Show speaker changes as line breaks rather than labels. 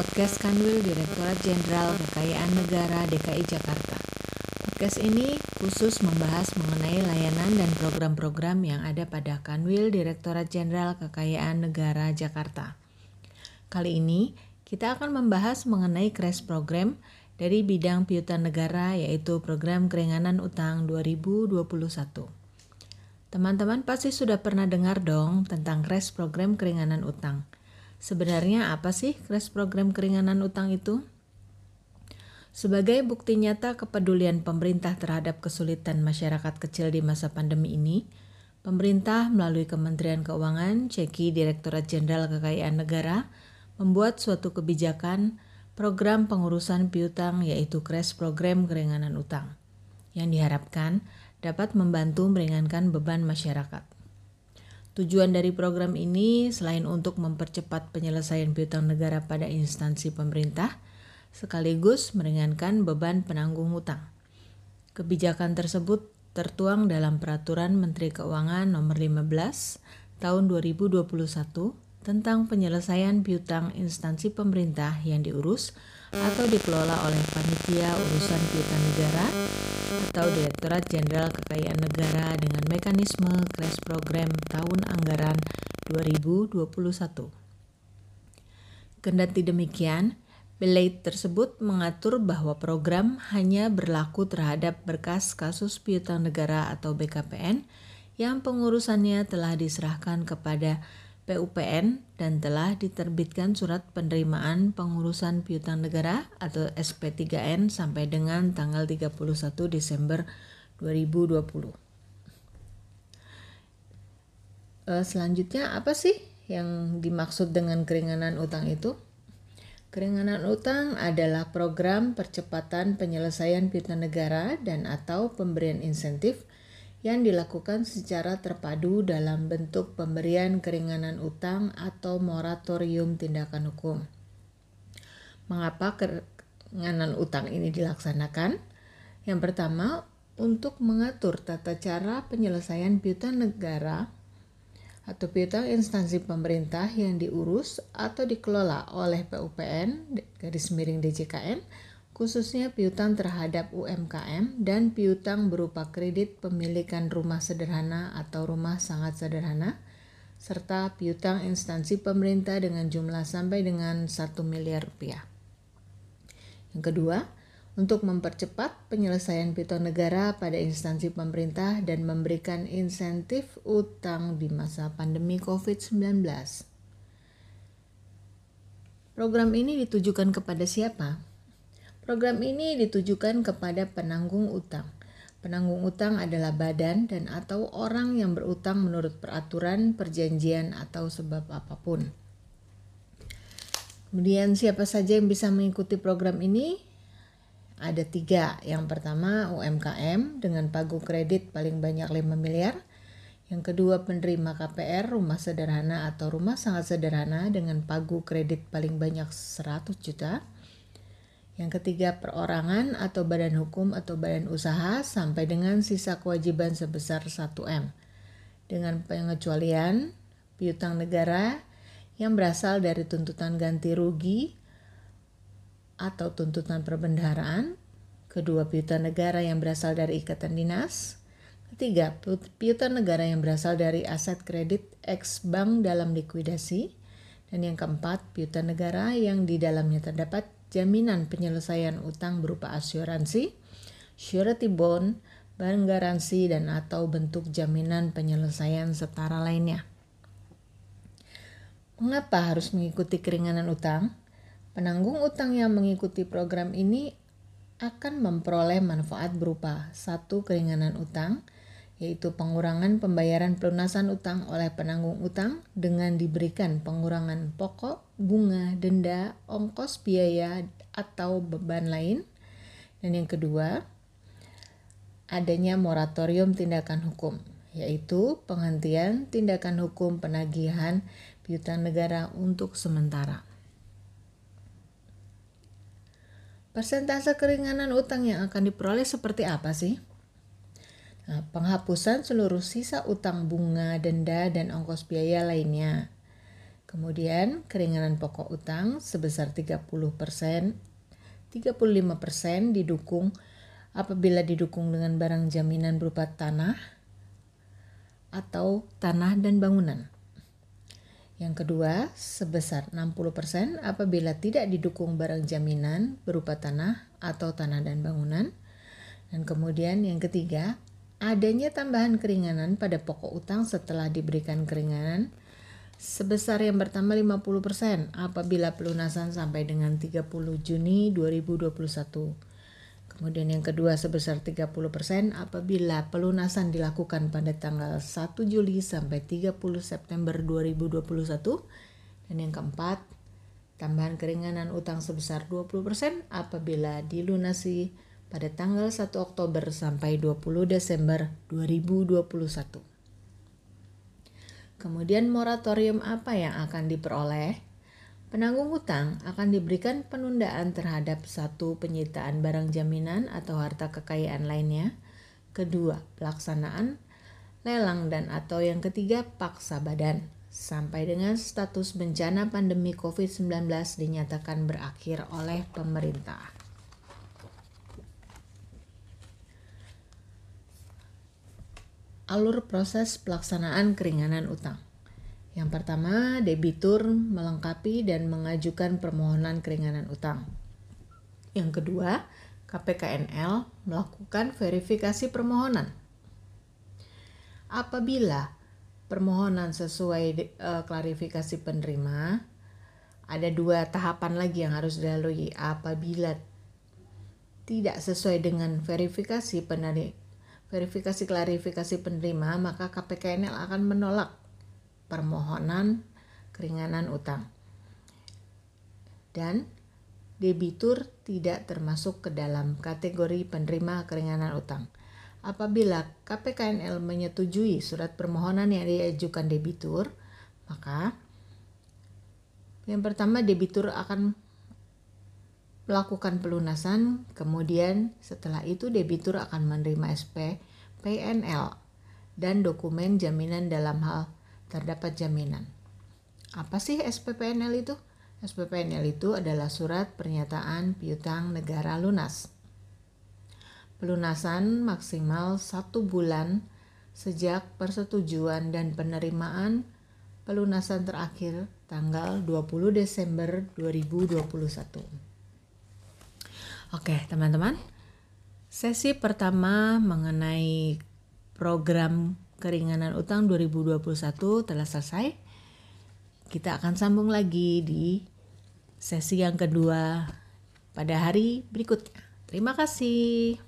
podcast Kanwil Direktorat Jenderal Kekayaan Negara DKI Jakarta. Podcast ini khusus membahas mengenai layanan dan program-program yang ada pada Kanwil Direktorat Jenderal Kekayaan Negara Jakarta. Kali ini kita akan membahas mengenai crash program dari bidang piutang negara yaitu program keringanan utang 2021. Teman-teman pasti sudah pernah dengar dong tentang crash program keringanan utang. Sebenarnya apa sih crash program keringanan utang itu? Sebagai bukti nyata kepedulian pemerintah terhadap kesulitan masyarakat kecil di masa pandemi ini, pemerintah melalui Kementerian Keuangan, Ceki Direktorat Jenderal Kekayaan Negara, membuat suatu kebijakan program pengurusan piutang yaitu crash program keringanan utang yang diharapkan dapat membantu meringankan beban masyarakat. Tujuan dari program ini selain untuk mempercepat penyelesaian piutang negara pada instansi pemerintah, sekaligus meringankan beban penanggung utang. Kebijakan tersebut tertuang dalam Peraturan Menteri Keuangan Nomor 15 Tahun 2021 tentang penyelesaian piutang instansi pemerintah yang diurus atau dikelola oleh Panitia Urusan Piutang Negara atau Direktorat Jenderal Kekayaan Negara dengan mekanisme crash program tahun anggaran 2021. Kendati demikian, Belait tersebut mengatur bahwa program hanya berlaku terhadap berkas kasus piutang negara atau BKPN yang pengurusannya telah diserahkan kepada PUPN dan telah diterbitkan surat penerimaan pengurusan piutang negara atau SP3N sampai dengan tanggal 31 Desember 2020. Eh, selanjutnya apa sih yang dimaksud dengan keringanan utang itu? Keringanan utang adalah program percepatan penyelesaian piutang negara dan atau pemberian insentif yang dilakukan secara terpadu dalam bentuk pemberian keringanan utang atau moratorium tindakan hukum. Mengapa keringanan utang ini dilaksanakan? Yang pertama, untuk mengatur tata cara penyelesaian piutang negara atau piutang instansi pemerintah yang diurus atau dikelola oleh PUPN garis miring DJKN khususnya piutang terhadap UMKM dan piutang berupa kredit pemilikan rumah sederhana atau rumah sangat sederhana, serta piutang instansi pemerintah dengan jumlah sampai dengan 1 miliar rupiah. Yang kedua, untuk mempercepat penyelesaian piutang negara pada instansi pemerintah dan memberikan insentif utang di masa pandemi COVID-19. Program ini ditujukan kepada siapa? Program ini ditujukan kepada penanggung utang. Penanggung utang adalah badan dan atau orang yang berutang menurut peraturan, perjanjian, atau sebab apa pun. Kemudian siapa saja yang bisa mengikuti program ini? Ada tiga. Yang pertama UMKM dengan pagu kredit paling banyak 5 miliar. Yang kedua penerima KPR rumah sederhana atau rumah sangat sederhana dengan pagu kredit paling banyak 100 juta. Yang ketiga, perorangan atau badan hukum atau badan usaha sampai dengan sisa kewajiban sebesar 1M. Dengan pengecualian piutang negara yang berasal dari tuntutan ganti rugi atau tuntutan perbendaharaan, kedua piutang negara yang berasal dari ikatan dinas, ketiga piutang negara yang berasal dari aset kredit ex bank dalam likuidasi, dan yang keempat piutang negara yang di dalamnya terdapat jaminan penyelesaian utang berupa asuransi, surety bond, barang garansi, dan atau bentuk jaminan penyelesaian setara lainnya. Mengapa harus mengikuti keringanan utang? Penanggung utang yang mengikuti program ini akan memperoleh manfaat berupa satu keringanan utang, yaitu pengurangan pembayaran pelunasan utang oleh penanggung utang dengan diberikan pengurangan pokok, bunga, denda, ongkos biaya, atau beban lain. Dan yang kedua, adanya moratorium tindakan hukum, yaitu penghentian tindakan hukum penagihan piutang negara untuk sementara. Persentase keringanan utang yang akan diperoleh seperti apa sih? Nah, penghapusan seluruh sisa utang bunga, denda, dan ongkos biaya lainnya. Kemudian keringanan pokok utang sebesar 30%, 35% didukung apabila didukung dengan barang jaminan berupa tanah atau tanah dan bangunan. Yang kedua, sebesar 60% apabila tidak didukung barang jaminan berupa tanah atau tanah dan bangunan. Dan kemudian yang ketiga, adanya tambahan keringanan pada pokok utang setelah diberikan keringanan sebesar yang pertama 50% apabila pelunasan sampai dengan 30 Juni 2021. Kemudian yang kedua sebesar 30% apabila pelunasan dilakukan pada tanggal 1 Juli sampai 30 September 2021. Dan yang keempat, tambahan keringanan utang sebesar 20% apabila dilunasi pada tanggal 1 Oktober sampai 20 Desember 2021. Kemudian moratorium apa yang akan diperoleh? Penanggung hutang akan diberikan penundaan terhadap satu penyitaan barang jaminan atau harta kekayaan lainnya. Kedua, pelaksanaan lelang dan atau yang ketiga paksa badan sampai dengan status bencana pandemi COVID-19 dinyatakan berakhir oleh pemerintah. Alur proses pelaksanaan keringanan utang. Yang pertama, debitur melengkapi dan mengajukan permohonan keringanan utang. Yang kedua, KPKNL melakukan verifikasi permohonan. Apabila permohonan sesuai uh, klarifikasi penerima, ada dua tahapan lagi yang harus dilalui. Apabila tidak sesuai dengan verifikasi penerima, verifikasi klarifikasi penerima, maka KPKNL akan menolak permohonan keringanan utang. Dan debitur tidak termasuk ke dalam kategori penerima keringanan utang. Apabila KPKNL menyetujui surat permohonan yang diajukan debitur, maka yang pertama debitur akan melakukan pelunasan, kemudian setelah itu debitur akan menerima SP PNL dan dokumen jaminan dalam hal terdapat jaminan. Apa sih SPPNL itu? SPPNL itu adalah surat pernyataan piutang negara lunas. Pelunasan maksimal satu bulan sejak persetujuan dan penerimaan pelunasan terakhir tanggal 20 Desember 2021. Oke, teman-teman. Sesi pertama mengenai program keringanan utang 2021 telah selesai. Kita akan sambung lagi di sesi yang kedua pada hari berikutnya. Terima kasih.